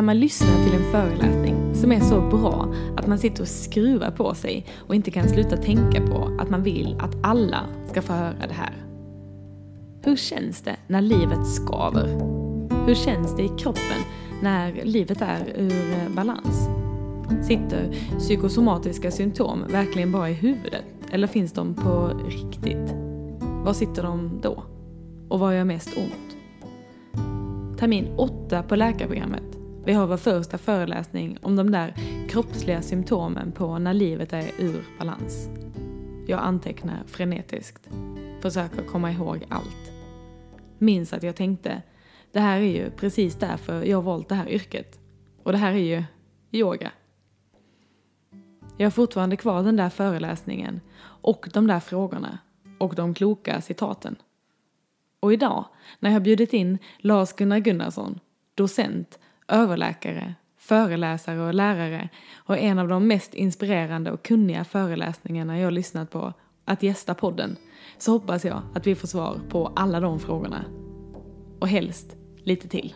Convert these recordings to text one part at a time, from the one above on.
när man lyssnar till en föreläsning som är så bra att man sitter och skruvar på sig och inte kan sluta tänka på att man vill att alla ska få höra det här. Hur känns det när livet skaver? Hur känns det i kroppen när livet är ur balans? Sitter psykosomatiska symptom verkligen bara i huvudet eller finns de på riktigt? Var sitter de då? Och vad gör mest ont? Termin 8 på läkarprogrammet. Vi har vår första föreläsning om de där kroppsliga symptomen på när livet är ur balans. Jag antecknar frenetiskt. Försöker komma ihåg allt. Minns att jag tänkte, det här är ju precis därför jag valt det här yrket. Och det här är ju yoga. Jag har fortfarande kvar den där föreläsningen och de där frågorna och de kloka citaten. Och idag, när jag bjudit in Lars-Gunnar Gunnarsson, docent, överläkare, föreläsare och lärare och en av de mest inspirerande och kunniga föreläsningarna jag lyssnat på att gästa podden, så hoppas jag att vi får svar på alla de frågorna. Och helst lite till.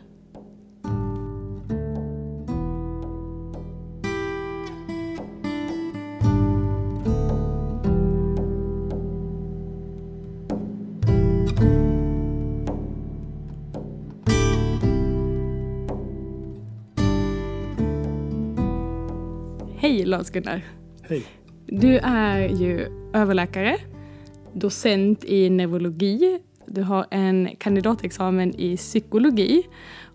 Hej Lars-Gunnar! Hej! Du är ju överläkare, docent i neurologi, du har en kandidatexamen i psykologi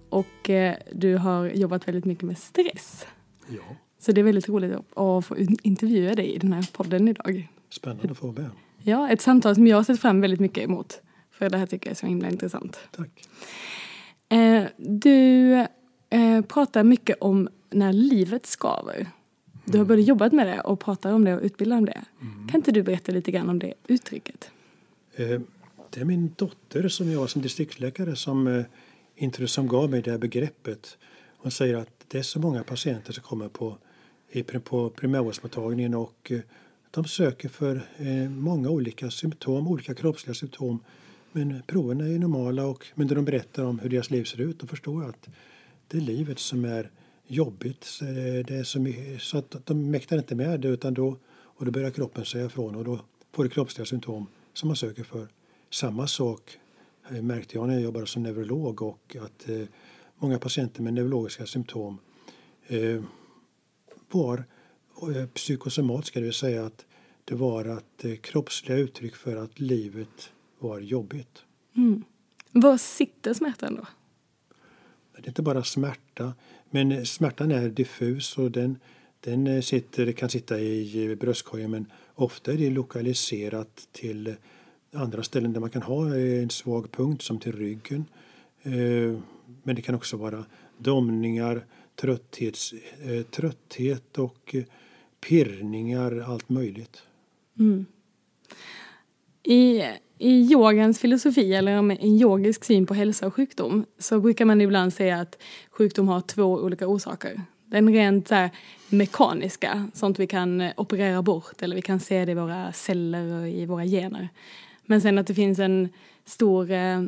och eh, du har jobbat väldigt mycket med stress. Ja. Så det är väldigt roligt att få intervjua dig i den här podden idag. Spännande att få vara med. Ja, ett samtal som jag har sett fram väldigt mycket emot. För det här tycker jag är så himla intressant. Tack. Eh, du eh, pratar mycket om när livet skaver. Du har både jobbat med det och pratar om det och utbildar om det. Mm. Kan inte du berätta lite grann om det uttrycket? Eh, det är min dotter som jag som distriktsläkare som, eh, som gav mig det här begreppet. Hon säger att det är så många patienter som kommer på, på primärvårdsmottagningen och eh, de söker för många olika symptom, olika kroppsliga symptom. Men proverna är normala och men när de berättar om hur deras liv ser ut då förstår jag att det är livet som är jobbigt. Så det är så, mycket, så att de mäktar inte med det utan då, och då börjar kroppen säga ifrån och då får det kroppsliga symptom som man söker för. Samma sak eh, märkte jag när jag jobbade som neurolog och att eh, många patienter med neurologiska symptom eh, var eh, psykosomatiska, det vill säga att det var att eh, kroppsliga uttryck för att livet var jobbigt. Mm. Var sitter smärtan då? Det är inte bara smärta, men smärtan är diffus och den, den sitter, kan sitta i bröstkorgen men ofta är det lokaliserat till andra ställen där man kan ha en svag punkt som till ryggen. Eh, men det kan också vara domningar, trötthets, eh, trötthet och pirrningar, allt möjligt. Mm. I, i yogans filosofi, eller en yogisk syn på hälsa och sjukdom, så brukar man ibland säga att sjukdom har två olika orsaker. Den rent så här, mekaniska, sånt vi kan operera bort eller vi kan se det i våra celler och i våra gener. Men sen att det finns en stor, eh,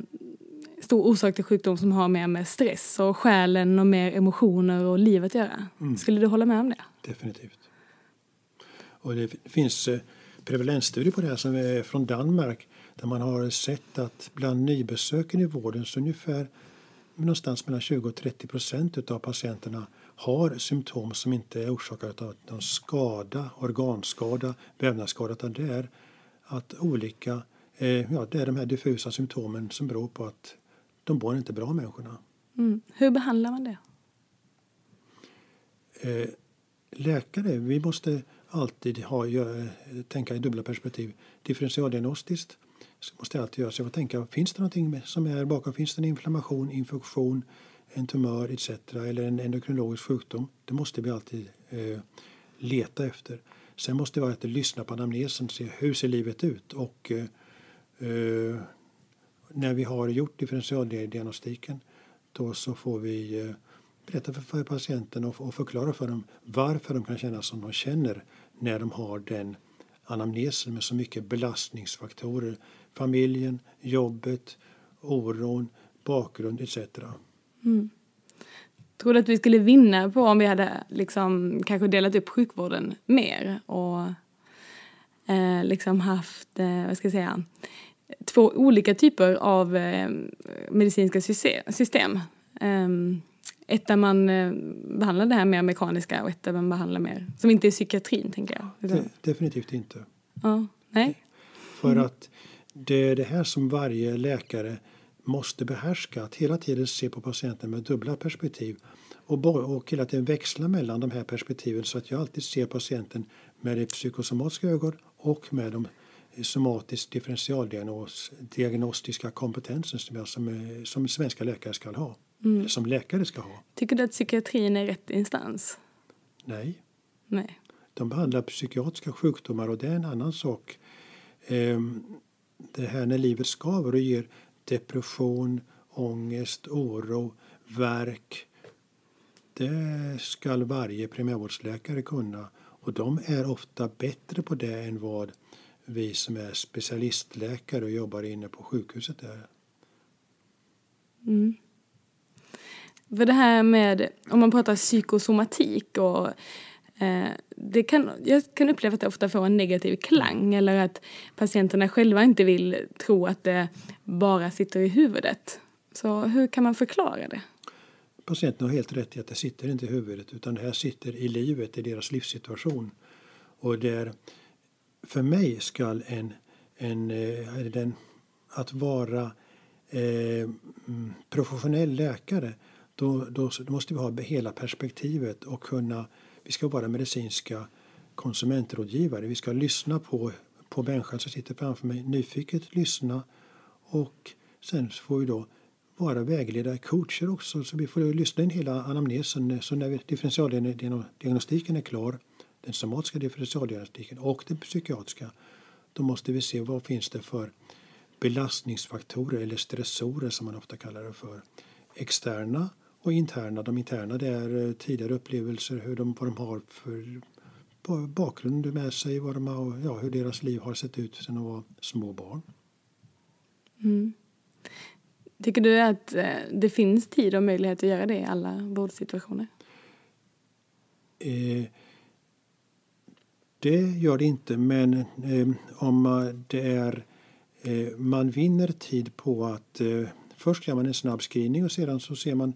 stor orsak till sjukdom som har mer med stress och själen och mer emotioner och livet att göra. Mm. Skulle du hålla med om det? Definitivt. Och det finns eh, prevalensstudier på det här som är från Danmark där man har sett att bland nybesöken i vården så ungefär någonstans mellan 20 och 30 procent av patienterna har symptom som inte är orsakade av någon skada, organskada, vävnadsskada, utan det är att olika Eh, ja, det är de här diffusa symptomen som beror på att de mår inte bra, människorna. Mm. Hur behandlar man det? Eh, läkare, vi måste alltid ha, tänka i dubbla perspektiv. Differentialdiagnostiskt så måste jag alltid göra så jag får tänka, finns det någonting som är bakom? Finns det en inflammation, infektion, en tumör etc. eller en endokrinologisk sjukdom? Det måste vi alltid eh, leta efter. Sen måste vi alltid lyssna på anamnesen se hur ser livet ut och eh, Eh, när vi har gjort differentialdiagnostiken då så får vi eh, berätta för, för patienten och, och, förklara för dem varför de kan känna som de känner när de har den anamnesen med så mycket belastningsfaktorer. Familjen, jobbet, oron, bakgrund etc. Mm. Tror du att vi skulle vinna på om vi hade liksom kanske delat upp sjukvården mer och eh, liksom haft, eh, vad ska jag säga, två olika typer av eh, medicinska system. Um, ett där man eh, behandlar det här mer mekaniska och ett där man behandlar mer, som inte är psykiatrin tänker jag. De, definitivt inte. Ja, nej. För mm. att det är det här som varje läkare måste behärska, att hela tiden se på patienten med dubbla perspektiv och, och hela tiden växla mellan de här perspektiven så att jag alltid ser patienten med det psykosomatiska ögon och med de somatisk differentialdiagnostiska kompetensen som, jag som, som svenska läkare ska ha. Mm. som läkare ska ha. Tycker du att psykiatrin är rätt instans? Nej. Nej. De behandlar psykiatriska sjukdomar och det är en annan sak. Ehm, det här när livet skaver och ger depression, ångest, oro, värk. Det ska varje primärvårdsläkare kunna och de är ofta bättre på det än vad vi som är specialistläkare och jobbar inne på sjukhuset är. Mm. För det här med, om man pratar psykosomatik och Eh, det kan, jag kan uppleva att det ofta får en negativ klang eller att patienterna själva inte vill tro att det bara sitter i huvudet. Så hur kan man förklara det? Patienten har helt rätt i att det sitter inte i huvudet utan det här sitter i livet, i deras livssituation. Och där, för mig ska en, en, eh, den, att vara eh, mm, professionell läkare då, då, då, måste vi ha hela perspektivet och kunna, vi ska vara medicinska konsumentrådgivare. Vi ska lyssna på, på människan som sitter framför mig, nyfiket lyssna och sen får vi då vara vägledare, coacher också, så vi får lyssna in hela anamnesen. Så när differentialdiagnostiken är klar, den somatiska differentialdiagnostiken och den psykiatriska, då måste vi se vad finns det för belastningsfaktorer eller stressorer som man ofta kallar det för. Externa och interna. De interna det är eh, tidigare upplevelser, hur de, vad de har för bakgrund med sig, vad de har, ja, hur deras liv har sett ut sedan de var små barn. Mm. Tycker du att eh, det finns tid och möjlighet att göra det i alla vårdsituationer? Eh, det gör det inte, men eh, om det är eh, man vinner tid på att eh, först gör man en snabb screening och sedan så ser man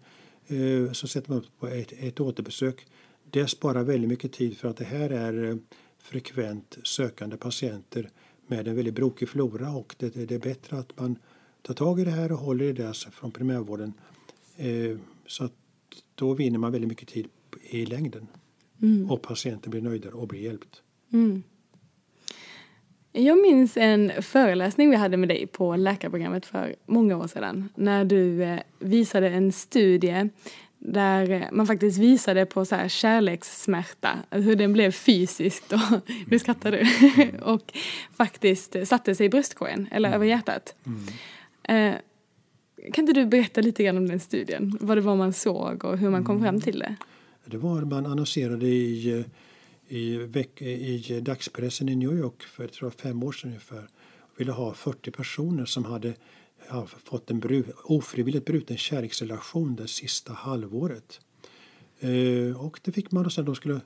så sätter man upp på ett, ett återbesök. Det sparar väldigt mycket tid för att det här är eh, frekvent sökande patienter med en väldigt brokig flora och det, det är bättre att man tar tag i det här och håller i det från primärvården. Eh, så att då vinner man väldigt mycket tid i längden. Mm. Och patienten blir nöjdare och blir hjälpt. Mm. Jag minns en föreläsning vi hade med dig på läkarprogrammet för många år sedan. När du eh, visade en studie där eh, man faktiskt visade på så här kärlekssmärta, hur den blev fysiskt och, nu skrattar du, och faktiskt satte sig i bröstkorgen eller över hjärtat. Mm. Eh, kan inte du berätta lite grann om den studien? Vad det var man såg och hur man kom fram till det? Det var man annonserade i i, veck, i dagspressen i New York för tror jag, fem år sedan ungefär ville ha 40 personer som hade ja, fått en bru, ofrivilligt bruten kärleksrelation det sista halvåret. Eh, och det fick man och sen de skulle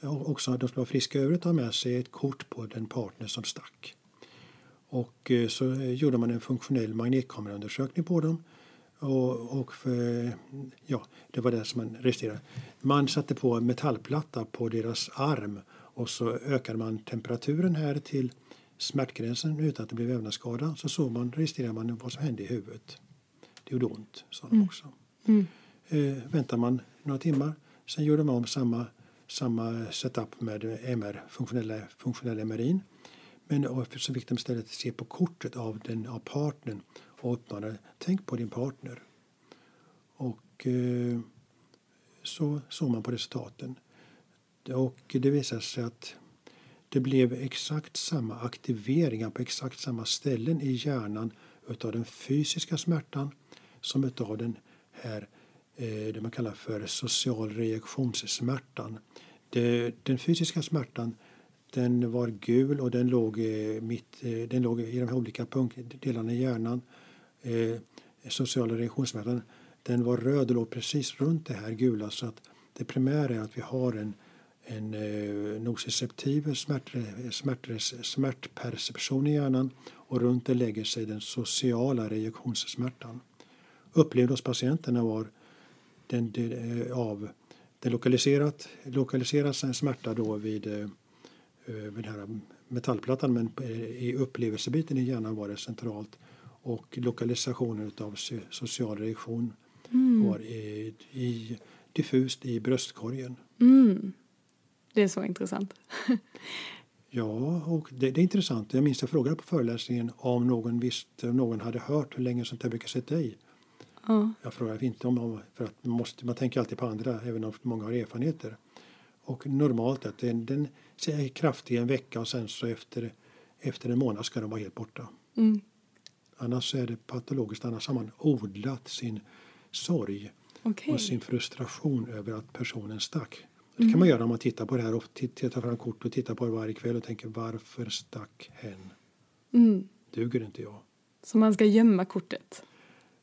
också de skulle vara friska övrigt ha med sig ett kort på den partner som stack. Och eh, så eh, gjorde man en funktionell magnetkameraundersökning på dem och, och för, ja, det var det som man registrerade. Man satte på en metallplatta på deras arm och så ökade man temperaturen här till smärtgränsen utan att det blev vävnadsskada. Så såg man, registrerade man vad som hände i huvudet. Det gjorde ont, sa de mm. också. Mm. Eh, väntade man några timmar, sen gjorde man om samma, samma setup med MR, funktionella, funktionella MRIn. Men så fick de istället se på kortet av, den, av partnern och uppmanade tänk på din partner. Och eh, så såg man på resultaten. Och det visade sig att det blev exakt samma aktiveringar på exakt samma ställen i hjärnan utav den fysiska smärtan som utav den här eh, det man kallar för social reaktionssmärtan. Den fysiska smärtan den var gul och den låg, eh, mitt, eh, den låg i de här olika punktdelarna i hjärnan. Eh, sociala reaktionssmärtan den var röd och låg precis runt det här gula så att det primära är att vi har en, en eh, nociceptiv smärtre, smärtre, smärtperception i hjärnan och runt det lägger sig den sociala reaktionssmärtan. Upplevde hos patienterna var den, det, eh, av det lokaliserat, lokaliseras en smärta då vid, eh, eh vid den här metallplattan men eh, i upplevelsebiten i hjärnan var det centralt och lokalisationen av social reaktion mm. var i, i, diffust i bröstkorgen. Mm. Det är så intressant. ja, och det, det, är intressant. Jag minns jag frågade på föreläsningen om någon visste, om någon hade hört hur länge sånt här brukar sitta i. Ja. Jag frågade inte om, för att man, måste, man tänker alltid på andra, även om många har erfarenheter. Och normalt att den, den är kraftig en vecka och sen så efter, efter en månad ska den vara helt borta. Mm. Annars är det patologiskt, annars har man odlat sin sorg okay. och sin frustration över att personen stack. Det kan man göra om man tittar på det här och tittar fram kort och tittar på det varje kväll och tänker varför stack hen? Mm. Duger inte jag? Så man ska gömma kortet?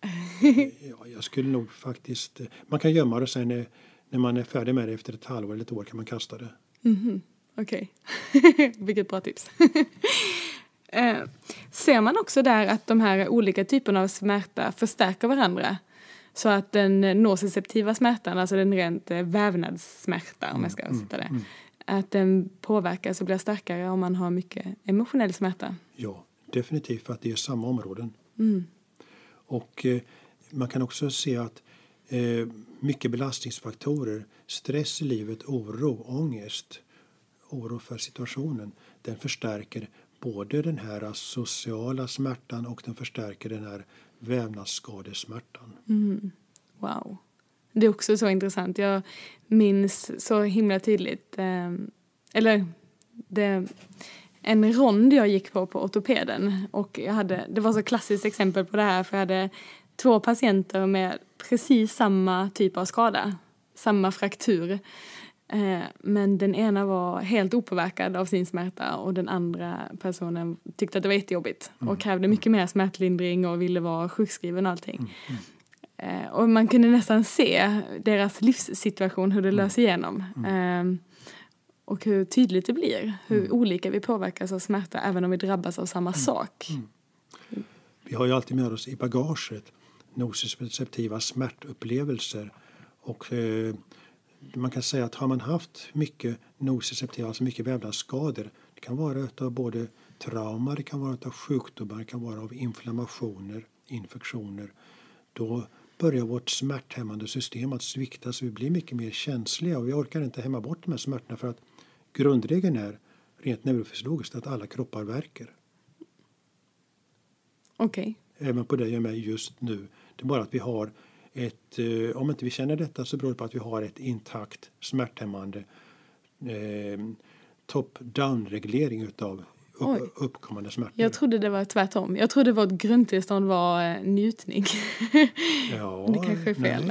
ja, jag skulle nog faktiskt... Man kan gömma det sen när, man är färdig med det efter ett halvår eller ett år kan man kasta det. Mm Okej, okay. vilket bra tips. eh, ser man också där att de här olika typerna av smärta förstärker varandra? Så att den nociceptiva smärtan, alltså den rent eh, vävnadssmärta om jag ska mm, sätta det, mm. att den påverkas och blir starkare om man har mycket emotionell smärta. Ja, definitivt för att det är samma områden. Mm. Och eh, man kan också se att eh, mycket belastningsfaktorer, stress i livet, oro, ångest, oro för situationen, den förstärker både den här sociala smärtan och den förstärker den här vävnadsskadesmärtan. Mm. Wow. Det är också så intressant. Jag minns så himla tydligt, eh, eller det, en rond jag gick på på ortopeden och jag hade, det var så klassiskt exempel på det här för jag hade två patienter med precis samma typ av skada, samma fraktur. Eh, men den ena var helt opåverkad av sin smärta och den andra personen tyckte att det var jättejobbigt mm. och krävde mycket mer smärtlindring och ville vara sjukskriven och allting. Mm. Mm. Eh, och man kunde nästan se deras livssituation, hur det mm. löser igenom. Mm. Eh, och hur tydligt det blir, hur mm. olika vi påverkas av smärta även om vi drabbas av samma sak. Vi har ju alltid med oss i bagaget nociceptiva smärtupplevelser och eh, man kan säga att har man haft mycket nociceptiva, alltså mycket vävnadsskador, det kan vara av både trauma, det kan vara av sjukdomar, det kan vara av inflammationer, infektioner, då börjar vårt smärthämmande system att svikta så vi blir mycket mer känsliga och vi orkar inte hämma bort de här smärtorna för att grundregeln är rent neurofysiologiskt att alla kroppar verkar. Okej. Okay. Även på dig och mig just nu. Det är bara att vi har ett, eh, om inte vi känner detta så beror det på att vi har ett intakt smärthämmande eh, top-down-reglering utav upp, uppkommande smärtor. Jag trodde det var tvärtom. Jag trodde vårt grundtillstånd var eh, njutning. ja, det kanske är fel.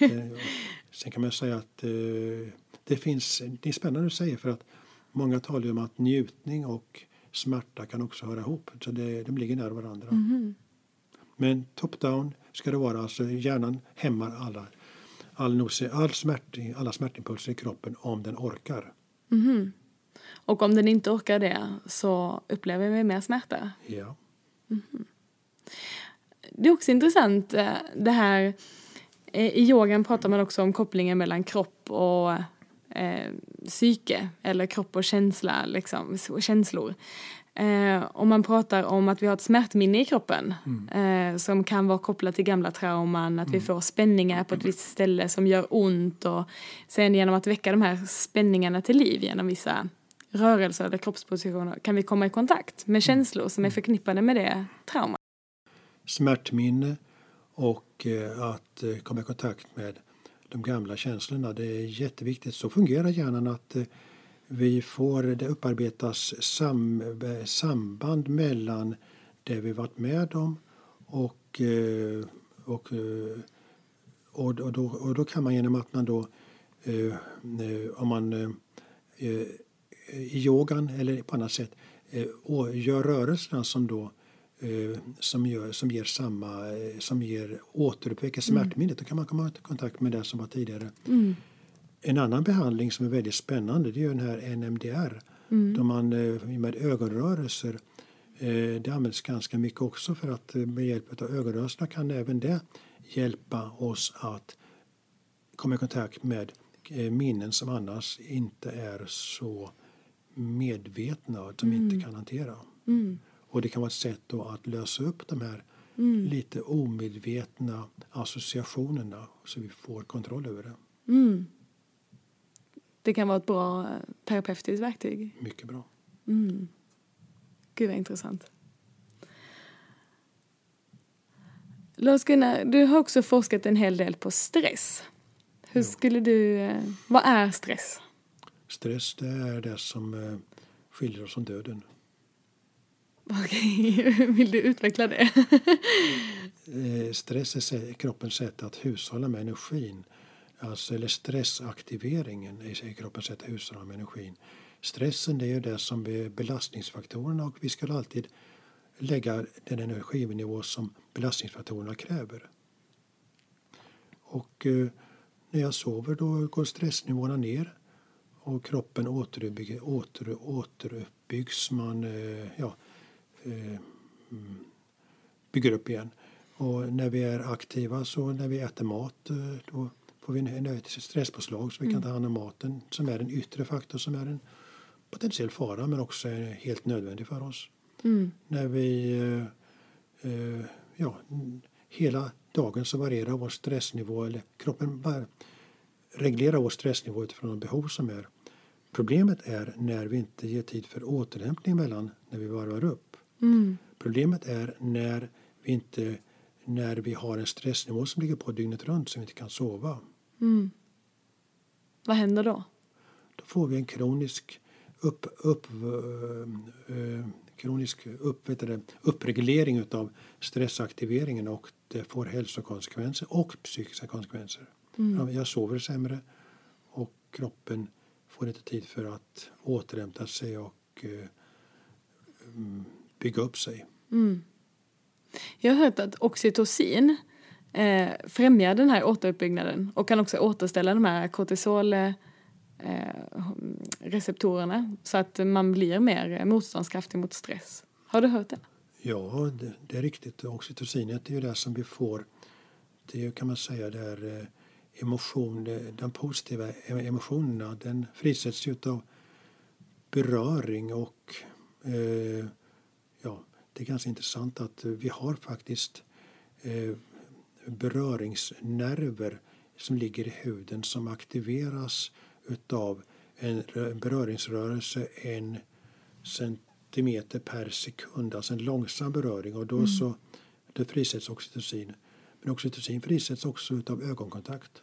Nej, Sen kan man säga att eh, det finns, det är spännande att säga för att många talar om att njutning och smärta kan också höra ihop. Så det, de ligger nära varandra. Mm. Men top-down ska det vara. Alltså hjärnan hämmar alla, all, all smärt, alla smärtimpulser i kroppen om den orkar. Mm. Och om den inte orkar det så upplever vi mer smärta? Ja. Mm. Det är också intressant eh, det här eh, i yogan pratar man också om kopplingen mellan kropp och eh, psyke eller kropp och känsla, liksom, känslor. Eh, och man pratar om att vi har ett smärtminne i kroppen mm. eh, som kan vara kopplat till gamla trauman, att mm. vi får spänningar på ett visst ställe som gör ont och sen genom att väcka de här spänningarna till liv genom vissa rörelser eller kroppspositioner kan vi komma i kontakt med mm. känslor som är mm. förknippade med det traumat. Smärtminne och eh, att eh, komma i kontakt med de gamla känslorna, det är jätteviktigt. Så fungerar hjärnan att eh, vi får, det upparbetas sam, samband mellan det vi varit med om och, eh, och, eh, och, och, då, och då kan man genom att man då eh, om man i yogan eller på annat sätt gör rörelserna som då eh, som, gör, som ger samma, eh, som ger återuppväcker smärtminnet. Då kan man komma i kontakt med det som var tidigare. Mm. En annan behandling som är väldigt spännande det är den här NMDR. Mm. Då man eh, med ögonrörelser eh, det används ganska mycket också för att eh, med hjälp av ögonrörelserna kan även det hjälpa oss att komma i kontakt med minnen som annars inte är så medvetna och som mm. inte kan hantera. Mm. Och det kan vara ett sätt då att lösa upp de här Mm. lite omedvetna associationerna så vi får kontroll över det. Mm. Det kan vara ett bra eh, terapeutiskt verktyg. Mycket bra. Mm. Gud vad intressant. Lars-Gunnar, du har också forskat en hel del på stress. Hur skulle du... eh, Vad är stress? Stress det är det som eh, skiljer oss från döden. Okej, vill du utveckla det? Stress är kroppens sätt att hushålla med energin. Alltså, eller stressaktiveringen i kroppens sätt att hushålla med energin. Stressen det är ju det som är belastningsfaktorerna och vi ska alltid lägga den energinivå som belastningsfaktorerna kräver. Och eh, när jag sover då går stressnivåerna ner och kroppen återuppbygg, åter, återuppbyggs. Man eh, ja, eh, mm, bygger upp igen. Och när vi är aktiva, så när vi äter mat, eh, då får vi en, ett stresspåslag så vi kan ta hand om maten som är en yttre faktor som är en potentiell fara men också är helt nödvändig för oss. Mm. När vi, eh, eh, ja, hela dagen så varierar vår stressnivå, eller kroppen var, reglerar vår stressnivå utifrån de behov som är. Problemet är när vi inte ger tid för återhämtning mellan när vi varvar upp. Mm. Problemet är när vi, inte, när vi har en stressnivå som ligger på dygnet runt så vi inte kan sova. Mm. Vad händer då? Då får vi en kronisk, upp, upp, eh, eh, kronisk upp, det, uppreglering av stressaktiveringen och det får hälsokonsekvenser och psykiska konsekvenser. Ja, Jag sover sämre och kroppen får inte tid för att återhämta sig och eh, mm, bygga upp sig. Mm. Jag har hört att oxytocin eh, främjar den här återuppbyggnaden och kan också återställa de här kortisolreceptorerna eh, så att man blir mer motståndskraftig mot stress. Har du hört det? Ja, det, det är riktigt. Oxytocinet är ju det som vi får. Det är kan man säga där eh, emotion, den de positiva e-, emotionerna. Den frisätts ju av beröring och eh, ja, det är ganska intressant att vi har faktiskt eh, beröringsnerver som ligger i huden som aktiveras utav en rö- beröringsrörelse en centimeter per sekund, alltså en långsam beröring och då så det frisätts oxytocin. Men oxytocin frisätts också utav ögonkontakt.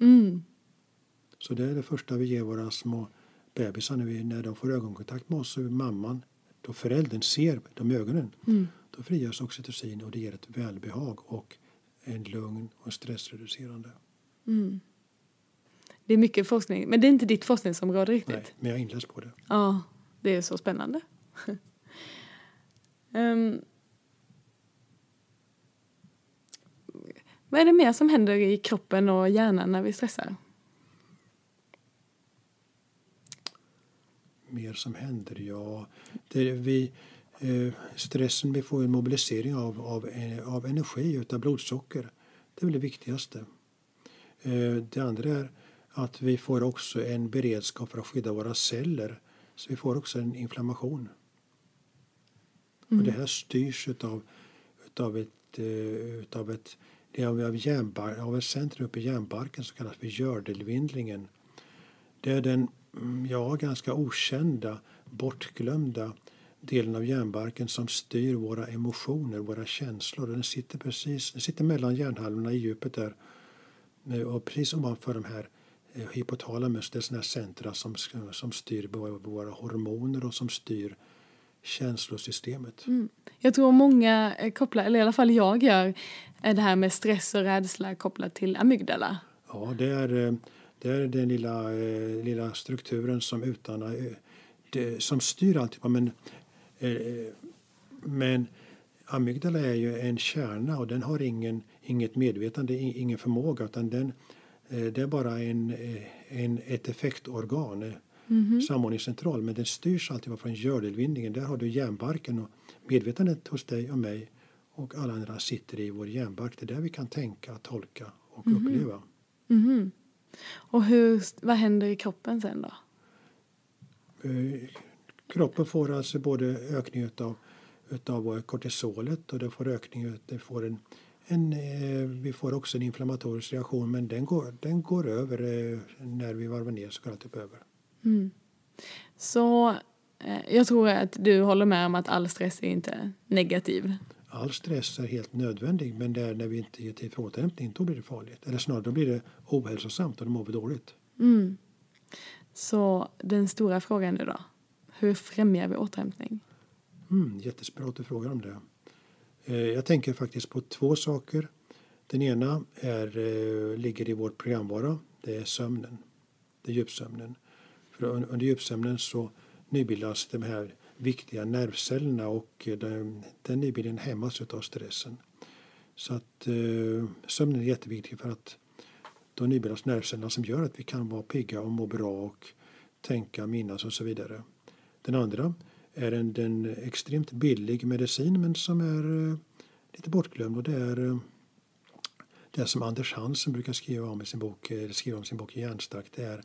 Mm. Så det är det första vi ger våra små bebisar när, vi, när de får ögonkontakt med oss, så mamman, då föräldern ser de ögonen, Mm. då frigörs oxytocin och det ger ett välbehag och en lugn och stressreducerande. Mm. Det är mycket forskning, men det är inte ditt forskningsområde riktigt. Nej, men jag inläst på det. Ja, det är så spännande. Ehm, vad är det mer som händer i kroppen och hjärnan när vi stressar? mer som händer? Ja, det vi, stressen, vi får en mobilisering av, av, eh, av energi, utav blodsocker. Det är väl det viktigaste. Eh, det andra är att vi får också en beredskap för att skydda våra celler. Så vi får också en inflammation. Och det här styrs utav, utav ett, eh, utav ett det är av, av, järnbar, av ett centrum uppe i hjärnbarken som kallas för gördelvindlingen. Det är den mm, ja, ganska okända, bortglömda delen av hjärnbarken som styr våra emotioner, våra känslor. Den sitter precis den sitter mellan hjärnhalvorna i djupet där Eh, och precis ovanför de här eh, hypotalamus, det är sådana här centra som, som styr våra, hormoner och som styr känslosystemet. Jag tror många eh, kopplar, eller i alla fall jag gör, är det här med stress och rädsla kopplat till amygdala. Ja, det är, eh, det är den lilla, eh, lilla strukturen som, utan, eh, det, som styr alltihopa. Men, eh, men amygdala är ju en kärna och den har ingen, inget medvetande, ingen förmåga utan den, eh, det är bara en, eh, en, ett effektorgan, mm -hmm. samordningscentral, men den styrs alltid från gördelvinningen. Där har du hjärnbarken och medvetandet hos dig och mig och alla andra sitter i vår hjärnbark. Det är där vi kan tänka, tolka och mm -hmm. uppleva. Mm -hmm. Och hur, vad händer i kroppen sen då? Kroppen får alltså både ökning utav utav kortisolet och det får ökning, det får en, en, eh, vi får också en inflammatorisk reaktion men den går, den går över eh, när vi varvar ner så går det typ över. Mm. Så eh, jag tror att du håller med om att all stress är inte negativ. All stress är helt nödvändig men det är när vi inte ger tid för återhämtning då blir det farligt. Eller snarare då blir det ohälsosamt och då mår vi dåligt. Mm. Så den stora frågan nu då? Hur främjar vi återhämtning? Mm, jättespännande att du frågar om det. Eh, jag tänker faktiskt på två saker. Den ena är, eh, ligger i vår programvara. Det är sömnen. Det är djupsömnen. För under djupsömnen så nybildas de här viktiga nervcellerna och eh, den, den nybildningen hämmas av stressen. Så att sömnen är jätteviktig för att då nybildas nervcellerna som gör att vi kan vara pigga och må bra och tänka, minnas och så vidare. Den andra är en, en extremt billig medicin men som är eh, lite bortglömd och det är eh, det som Anders Hansen brukar skriva om i sin bok, eller skriva om sin bok Hjärnstark. Det är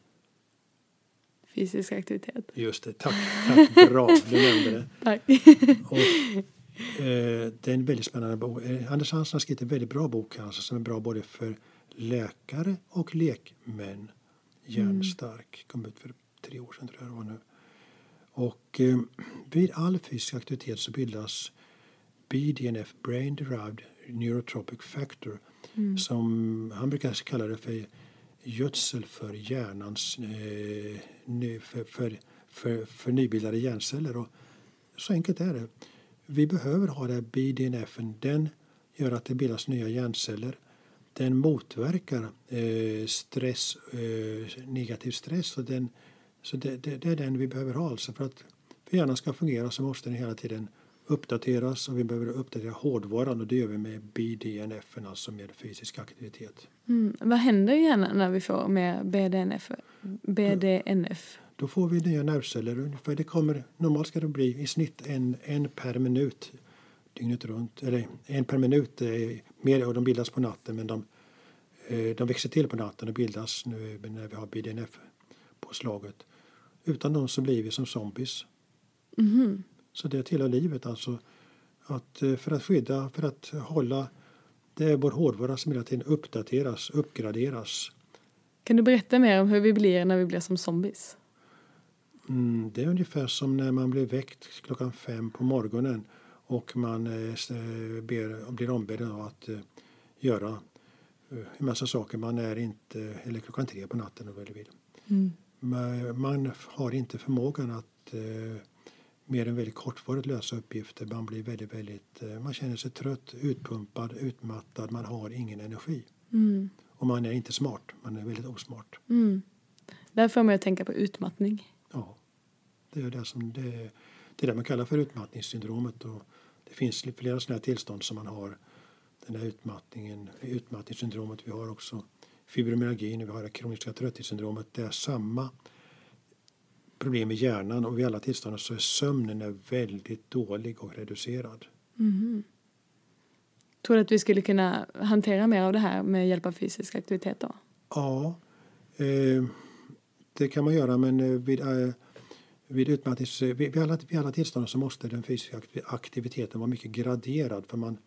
Fysisk aktivitet. Just det, tack, tack bra, du nämnde det. Tack. Och, eh, det är en väldigt spännande bok. Eh, Anders Hansen har skrivit en väldigt bra bok alltså, som är bra både för läkare och lekmän. Hjärnstark, kom ut för tre år sedan tror jag det var nu. Och eh, vid all fysisk aktivitet så bildas BDNF, Brain Derived Neurotropic Factor, mm. som han brukar kalla det för gödsel för hjärnans eh, för, för, för, för nybildade hjärnceller. Och så enkelt är det. Vi behöver ha det BDNF. Den gör att det bildas nya hjärnceller. Den motverkar eh, stress, eh, negativ stress och den så det, det, det, är den vi behöver ha. Alltså för att för hjärnan ska fungera så måste den hela tiden uppdateras och vi behöver uppdatera hårdvaran och det gör vi med BDNF, alltså med fysisk aktivitet. Mm. Vad händer i hjärnan när vi får med BDNF? BDNF? Då får vi nya nervceller. Ungefär det kommer, normalt ska det bli i snitt en, en per minut dygnet runt. Eller en per minut, mer, och de bildas på natten men de, eh, de växer till på natten och bildas nu när vi har BDNF-påslaget. Utan dem så blir vi som zombies. Mm. Så det tillhör livet alltså. Att eh, för att skydda, för att hålla, det är vår hårdvara som hela tiden uppdateras, uppgraderas. Kan du berätta mer om hur vi blir när vi blir som zombies? Mm, det är ungefär som när man blir väckt klockan fem på morgonen och man eh, ber, blir ombedd att eh, göra en massa saker. Man är inte, eller klockan tre på natten och vill. Mm man har inte förmågan att eh, mer än väldigt kortvarigt lösa uppgifter. Man blir väldigt, väldigt, eh, man känner sig trött, utpumpad, utmattad, man har ingen energi. Mm. Och man är inte smart, man är väldigt osmart. Mm. Där får man att tänka på utmattning. Ja, det är det som det, det är det man kallar för utmattningssyndromet. Och det finns flera sådana tillstånd som man har. Den här utmattningen, utmattningssyndromet. Vi har också fibromyalgi, vi har det kroniska trötthetssyndromet, det är samma problem i hjärnan och vid alla tillstånd så är sömnen är väldigt dålig och reducerad. Mm. Tror du att vi skulle kunna hantera mer av det här med hjälp av fysisk aktivitet då? Ja, eh, det kan man göra men eh, vid, eh, vid, utmattnings, vid, alla, vid alla tillstånd så måste den fysiska aktiviteten vara mycket graderad för man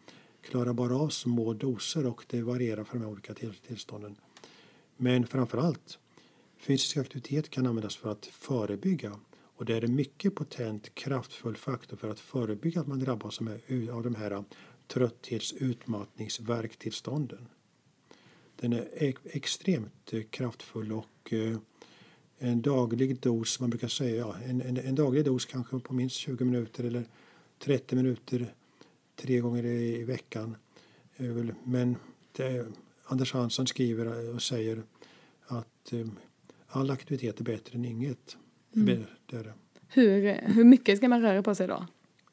klarar bara av små doser och det varierar för de olika tillstånden. Men framför allt, fysisk aktivitet kan användas för att förebygga och det är en mycket potent, kraftfull faktor för att förebygga att man drabbas av de här äh, trötthets-, utmattnings-, värktillstånden. Den är extremt kraftfull och äh, en daglig dos, man brukar säga en, en, en daglig dos kanske på minst 20 minuter eller 30 minuter tre gånger i veckan. Men det, Anders Hansson skriver och säger att um, all aktivitet är bättre än inget. Mm. Det är det. Hur, hur mycket ska man röra på sig då?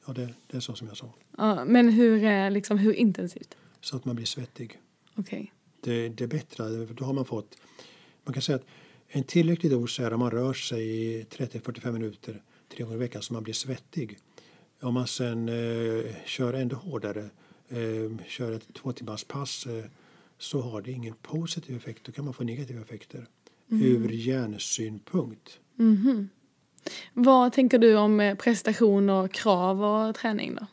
Ja, det, det är så som jag sa. Ja, men hur, eh, liksom, hur intensivt? Så att man blir svettig. Okej. Det, det är bättre, då har man fått... Man kan säga att en tillräcklig dos är om man rör sig i 30-45 minuter tre gånger i veckan så man blir svettig. Om man sen eh, kör ändå hårdare, eh, kör ett två timmars pass eh, så har det ingen positiv effekt. Då kan man få negativa effekter ur hjärnsynpunkt. Mhm. Vad tänker du om eh, prestation och krav och träning då?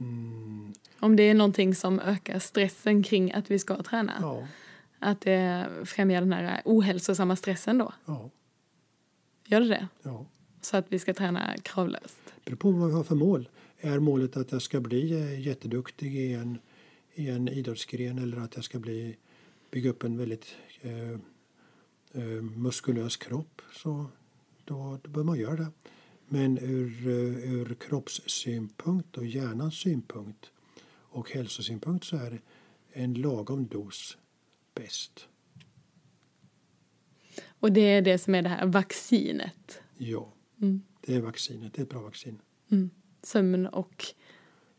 Mm, Om det är någonting som ökar stressen kring att vi ska träna? ja, Att det främjar den här ohälsosamma stressen då? ja, Gör det det? ja. Så att vi ska träna kravlöst? Det beror på vad vi har för mål. Är målet att jag ska bli eh, jätteduktig i en, i en idrottsgren eller att jag ska bli, bygga upp en väldigt eh, eh, muskulös kropp så då, då bör man göra det. Men ur, eh, ur kroppssynpunkt och hjärnans synpunkt och hälsosynpunkt så är en lagom dos bäst. Och det är det som är det här vaccinet. Ja, Mm. det är vaccinet. Det är ett bra vaccin. Mm. Sömn och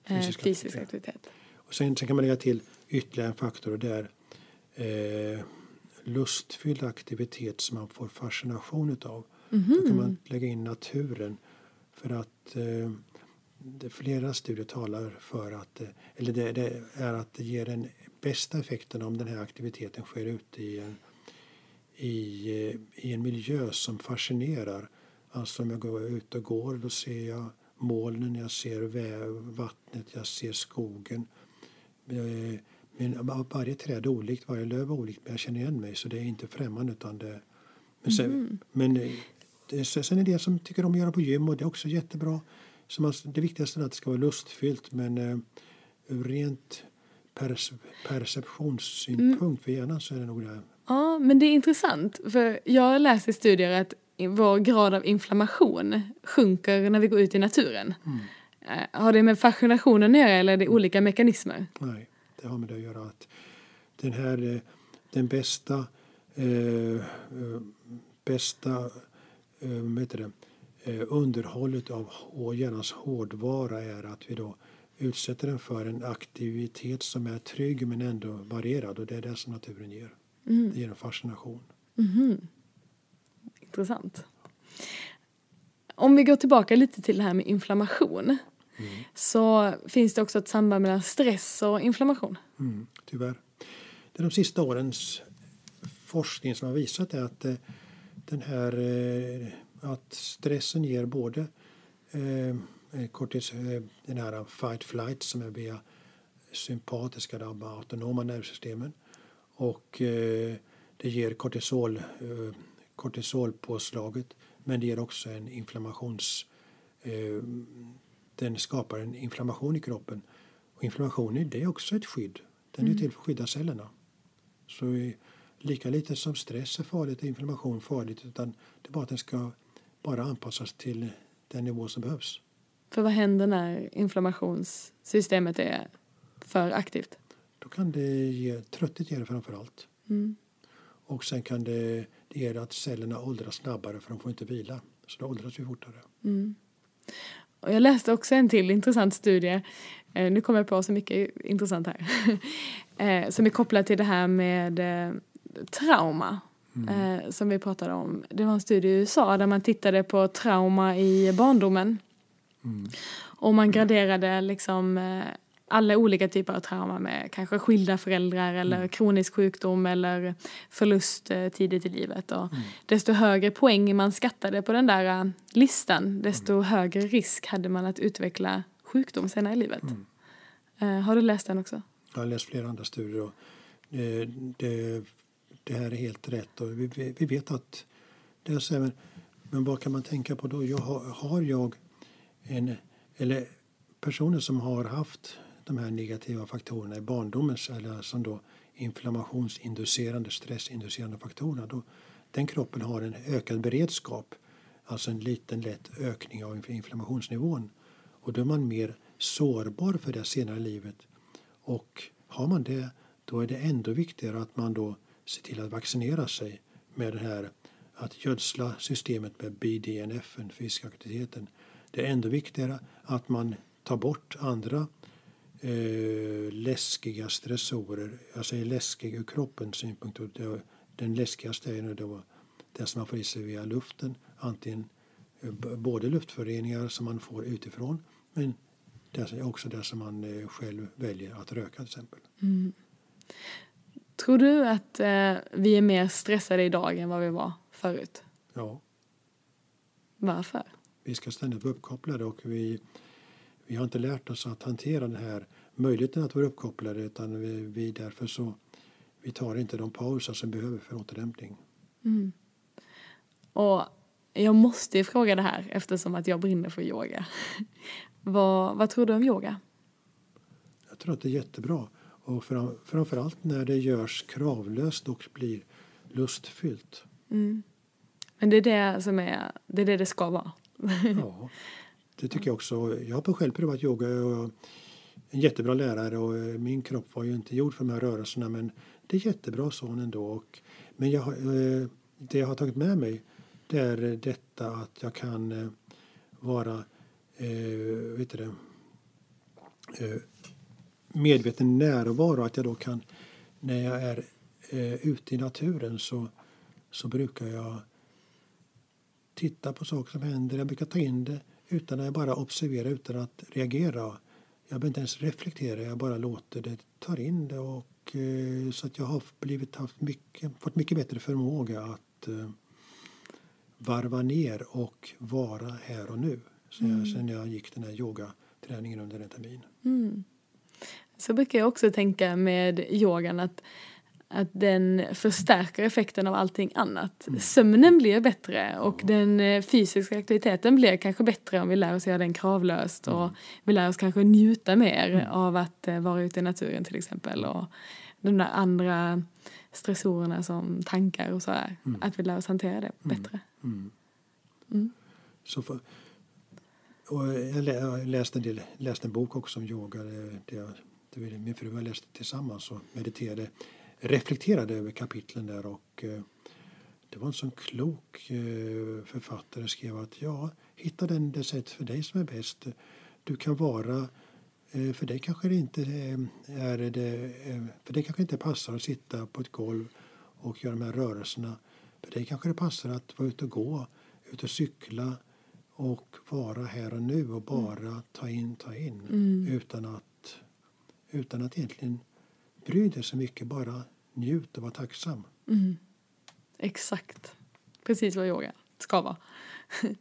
eh, Fysisk fysisk, aktivitet. aktivitet. Och sen, sen kan man lägga till ytterligare en faktor och det är eh, lustfylld aktivitet som man får fascination utav. Då kan man lägga in naturen för att eh, det, flera studier talar för att eh, eller det, det är att det ger den bästa effekten om den här aktiviteten sker ute i en, i, eh, i en miljö som fascinerar. Alltså om jag går ut och går då ser jag molnen, jag ser vattnet, jag ser skogen. Eh, Men varje träd är olikt, varje löv är olikt men jag känner igen mig så det är inte främmande utan det men, sen, men eh, det, sen är det som tycker om att göra på gym och det är också jättebra. Så man, det viktigaste är att det ska vara lustfyllt men eh, ur rent perce, perceptionssynpunkt för hjärnan så är det nog det. Ja, men det är intressant. För jag läser i studier att vår grad av inflammation sjunker när vi går ut i naturen. Eh, Har det med fascinationen att göra eller är det olika mekanismer? Nej, det har med det att göra att den här, eh, den bästa, eh, eh, bästa eh, det, eh, underhållet av hjärnans hårdvara är att vi då utsätter den för en aktivitet som är trygg men ändå varierad och det är det som naturen ger. Det ger en fascination. Intressant. Om vi går tillbaka lite till det här med inflammation. Så finns det också ett samband mellan stress och inflammation. Mm, tyvärr. Det är de sista årens forskning som har visat är att eh, den här eh, att stressen ger både eh, eh kortis, den här fight flight som är via sympatiska, de autonoma nervsystemen och eh, det ger kortisol, eh, kortisolpåslaget men det ger också en inflammations eh, den skapar en inflammation i kroppen. Och inflammation det är också ett skydd. Den är till för att skydda cellerna. Så lika lite som stress är farligt är inflammation farligt utan det är bara att den ska bara anpassas till den nivå som behövs. För vad händer när inflammationssystemet är för aktivt? Då kan det ge, trötthet ger det framför allt. Mm. Och sen kan det, det ge att cellerna åldras snabbare för de får inte vila. Så då åldras vi fortare. Och jag läste också en till intressant studie. Eh, nu kommer jag på så mycket intressant här. eh, som är kopplat till det här med eh, trauma. Eh, som vi pratade om. Det var en studie i USA där man tittade på trauma i barndomen. Och man graderade liksom alla olika typer av trauma med kanske skilda föräldrar eller kronisk sjukdom eller förlust eh, tidigt i livet. Och Desto högre poäng man skattade på den där eh, listan desto högre risk hade man att utveckla sjukdom senare i livet. Eh, har du läst den också? Jag har läst flera andra studier och det, det, det här är helt rätt. Och vi, vi vet att det är så här, men, men vad kan man tänka på då? Jag har jag en, eller personer som har haft de här negativa faktorerna i barndomen, eller som då inflammationsinducerande, stressinducerande faktorerna, då, den kroppen har en ökad beredskap, alltså en liten lätt ökning av inflammationsnivån. Och då är man mer sårbar för det senare i livet. Och har man det, då är det ändå viktigare att man då ser till att vaccinera sig med det här att gödsla systemet med BDNF, den fysiska aktiviteten. det är ändå viktigare att man tar bort andra eh, läskiga stressorer. Jag säger läskig ur kroppens synpunkt. Det, den läskigaste är då det som man får i sig via luften. Antingen eh, både luftföroreningar som man får utifrån men det är också det som man eh, själv väljer att röka till exempel. Mm. Tror du att eh, vi är mer stressade idag än vad vi var förut? Ja. Varför? Vi ska ständigt vara uppkopplade och vi, vi har inte lärt oss att hantera den här möjligheten att vara uppkopplade utan vi, vi därför så vi tar inte de pauser som behöver för återhämtning. Mm. Och jag måste ju fråga det här eftersom att jag brinner för yoga. vad, vad tror du om yoga? Jag tror att det är jättebra. Och fram, framförallt när det görs kravlöst och blir lustfyllt. Mm. Men det är det som är, det är det det ska vara. ja, det tycker jag också. Jag har själv provat yoga och en jättebra lärare och eh, min kropp var ju inte gjord för de här rörelserna men det är jättebra son ändå. Och, men jag, eh, det jag har tagit med mig det är detta att jag kan eh, vara vet du det, medveten närvaro. Att jag då kan, när jag är eh, ute i naturen så, så brukar jag titta på saker som händer. Jag brukar ta in det utan att jag bara observera utan att reagera. Jag behöver inte ens reflektera, jag bara låter det ta in det. Och, eh, så att jag har blivit, haft mycket, fått mycket bättre förmåga att eh, varva ner och vara här och nu. Sen, mm. jag, sen jag gick den här yogaträningen under en termin. Mm. Så brukar jag också tänka med yogan att, att den förstärker effekten av allting annat. Mm. Sömnen blir bättre och den eh, fysiska aktiviteten blir kanske bättre om vi lär oss göra den kravlöst och mm. vi lär oss kanske njuta mer mm. av att eh, vara ute i naturen till exempel och de där andra stressorerna som tankar och sådär. Mm. Att vi lär oss hantera det bättre. Så för, och jag läste en, del, läste en bok också om yoga. Det, det, det, min fru och jag läste tillsammans och mediterade, reflekterade över kapitlen där och eh, det var en sån klok eh, författare skrev att ja, hitta den det sätt för dig som är bäst. Du kan vara eh, för dig kanske det inte är det, för dig kanske inte passar att sitta på ett golv och göra de här rörelserna. För dig kanske det passar att vara ute och gå, ut och cykla, och vara här och nu och bara mm. ta in, ta in mm. utan, att, utan att egentligen bry dig så mycket. Bara njut och vara tacksam. Mm. Exakt. Precis vad yoga ska vara.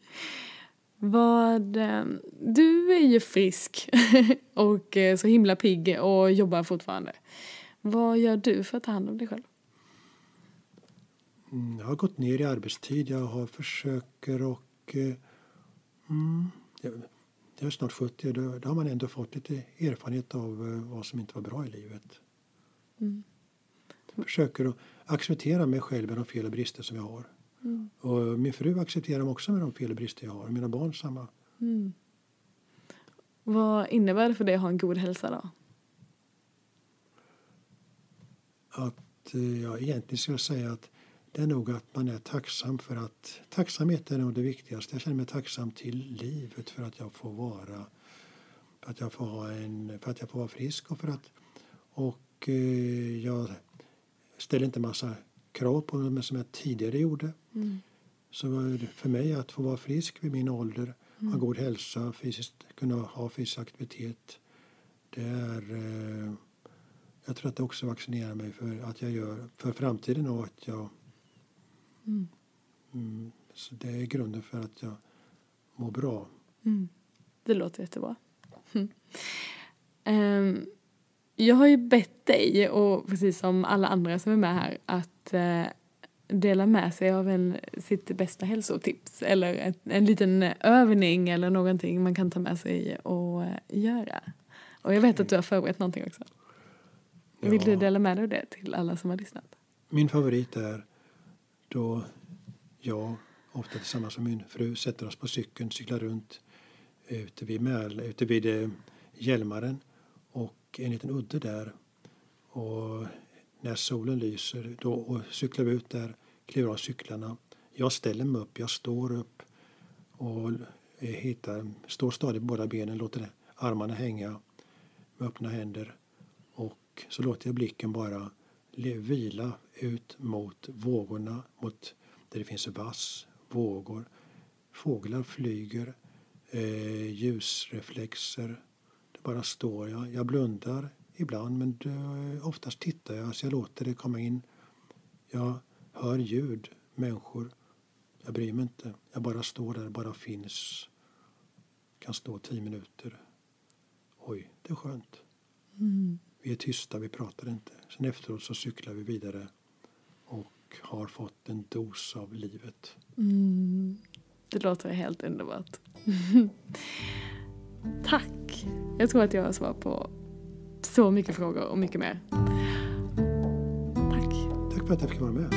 vad, eh, du är ju frisk och eh, så himla pigg och jobbar fortfarande. Vad gör du för att ta hand om dig själv? Mm, jag har gått ner i arbetstid. Jag har försöker och eh, Mm. Jag är snart 70 och då, då, har man ändå fått lite erfarenhet av vad som inte var bra i livet. Mm. Försöker att acceptera mig själv med de fel och brister som jag har. Mm. Och min fru accepterar mig också med de fel och brister jag har. Och mina barn samma. Mm. Vad innebär det för dig att ha en god hälsa då? Att eh, jag egentligen skulle säga att det är nog att man är tacksam för att tacksamhet är nog det viktigaste. Jag känner mig tacksam till livet för att jag får vara för att jag får, ha en, för att jag får vara frisk och för att och eh, jag ställer inte massa krav på mig som jag tidigare gjorde. Mm. Så för mig att få vara frisk vid min ålder, mm. ha god hälsa, fysiskt, kunna ha fysisk aktivitet. Det är, eh, jag tror att det också vaccinerar mig för att jag gör för framtiden och att jag Mm. Mm, så det är grunden för att jag mår bra. Mm. Det låter jättebra. um, jag har ju bett dig, och precis som alla andra som är med här, att uh, dela med sig av en, sitt bästa hälsotips eller ett, en liten övning eller någonting man kan ta med sig och göra. Och jag vet att du har förberett någonting också. Ja. Vill du dela med dig av det till alla som har lyssnat? Min favorit är då jag, ofta tillsammans med min fru, sätter oss på cykeln, cyklar runt ute vid, Mäl, ute vid eh, Hjälmaren och en liten udde där. Och när solen lyser då och cyklar vi ut där, kliver av cyklarna. Jag ställer mig upp, jag står upp och eh, hittar, står stadigt på båda benen, låter armarna hänga med öppna händer och så låter jag blicken bara vila ut mot vågorna, mot där det finns vass, vågor. Fåglar flyger, eh, ljusreflexer. Bara står jag. Jag blundar ibland men oftast tittar jag så jag låter det komma in. Jag hör ljud, människor. Jag bryr mig inte. Jag bara står där, bara finns. Kan stå tio minuter. Oj, det är skönt. Mm. Vi är tysta, vi pratar inte. Sen efteråt så cyklar vi vidare och har fått en dos av livet. Mm. Det låter helt underbart. Tack! Jag tror att jag har svar på så mycket frågor och mycket mer. Tack! Tack för att jag fick vara med.